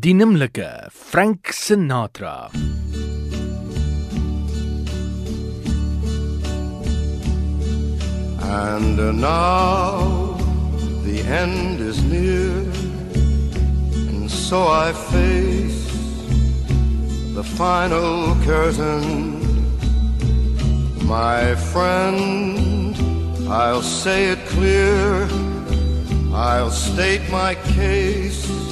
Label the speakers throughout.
Speaker 1: die nimmerlike Frank Sinatra.
Speaker 2: And uh, now the end is near, and so I face the final curtain. My friend, I'll say it clear, I'll state my case.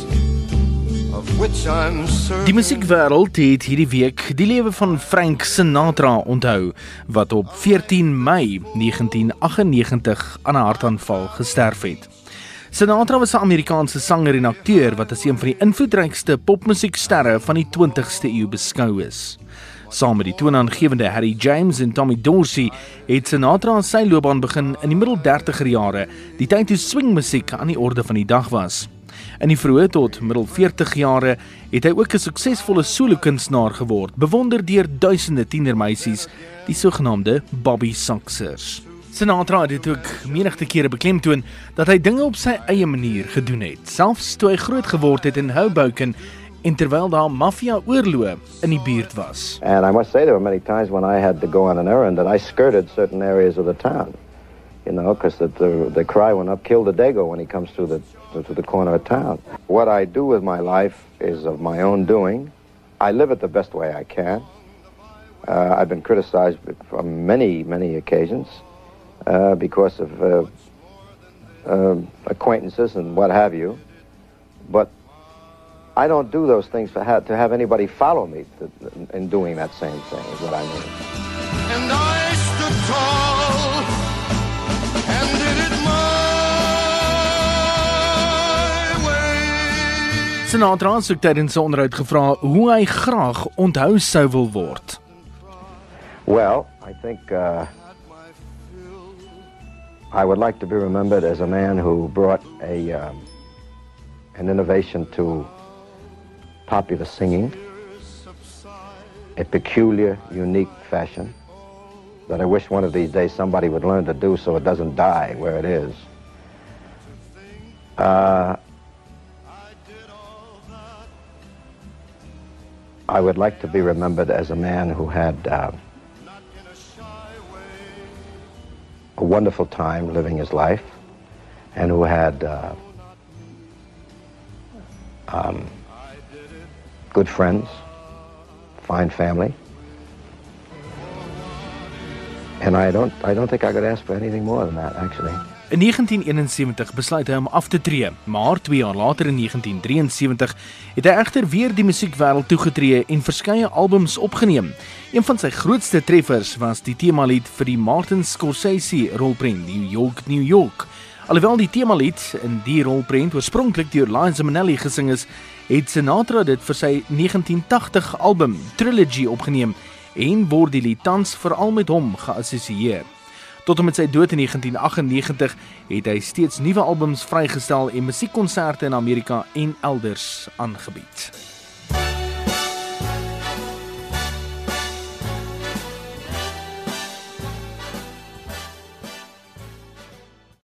Speaker 1: Die musiekwêreld het hierdie week die lewe van Frank Sinatra onthou wat op 14 Mei 1998 aan 'n hartaanval gesterf het. Sinatra was 'n Amerikaanse sanger en akteur wat as een van die invloedrykste popmusieksterre van die 20ste eeu beskou is. Saam met die toonaangewende Harry James en Tommy Dorsey het Sinatra sy loopbaan begin in die middel 30er jare, die tyd toe swingmusiek aan die orde van die dag was. In die vroeë tot middel 40 jare het hy ook 'n suksesvolle solo-kunstenaar geword, bewonder deur duisende tienermeisies, die sogenaamde Bobby Soxers. Sinatra het ook menigte kere beklemtoon dat hy dinge op sy eie manier gedoen het, selfs toe hy groot geword het in Hoboken en terwyl daar maffia oorloë in die buurt was.
Speaker 3: And I must say there were many times when I had to go on an errand and I skirted certain areas of the town. You know, because the, the, the cry went up, kill the Dago when he comes through the to the corner of town. What I do with my life is of my own doing. I live it the best way I can. Uh, I've been criticized on many, many occasions uh, because of uh, um, acquaintances and what have you. But I don't do those things for ha- to have anybody follow me to, in doing that same thing, is what I mean.
Speaker 1: Onderhoud gevra hoe hy graag onthou sou wil word.
Speaker 3: Well, I think uh I would like to be remembered as a man who brought a um, an innovation to popular singing, a peculiar, unique fashion that I wish one of these days somebody would learn to do so it doesn't die where it is. Uh, I would like to be remembered as a man who had uh, a wonderful time living his life and who had uh, um, good friends, fine family. And I don't, I don't think I could ask for anything more than that, actually.
Speaker 1: In 1971 besluit hy om af te tree, maar 2 jaar later in 1973 het hy egter weer die musiekwêreld toegetree en verskeie albums opgeneem. Een van sy grootste treffers was die temalied vir die Martin Scorsese rolprent New York, New York. Alhoewel die temalied in die rolprent oorspronklik deur Liza Minnelli gesing is, het Sinatra dit vir sy 1980 album Trilogy opgeneem en word die lied tans veral met hom geassosieer. Tot en met sy dood in 1998 het hy steeds nuwe albums vrygestel en musiekkonserte in Amerika en elders aangebied.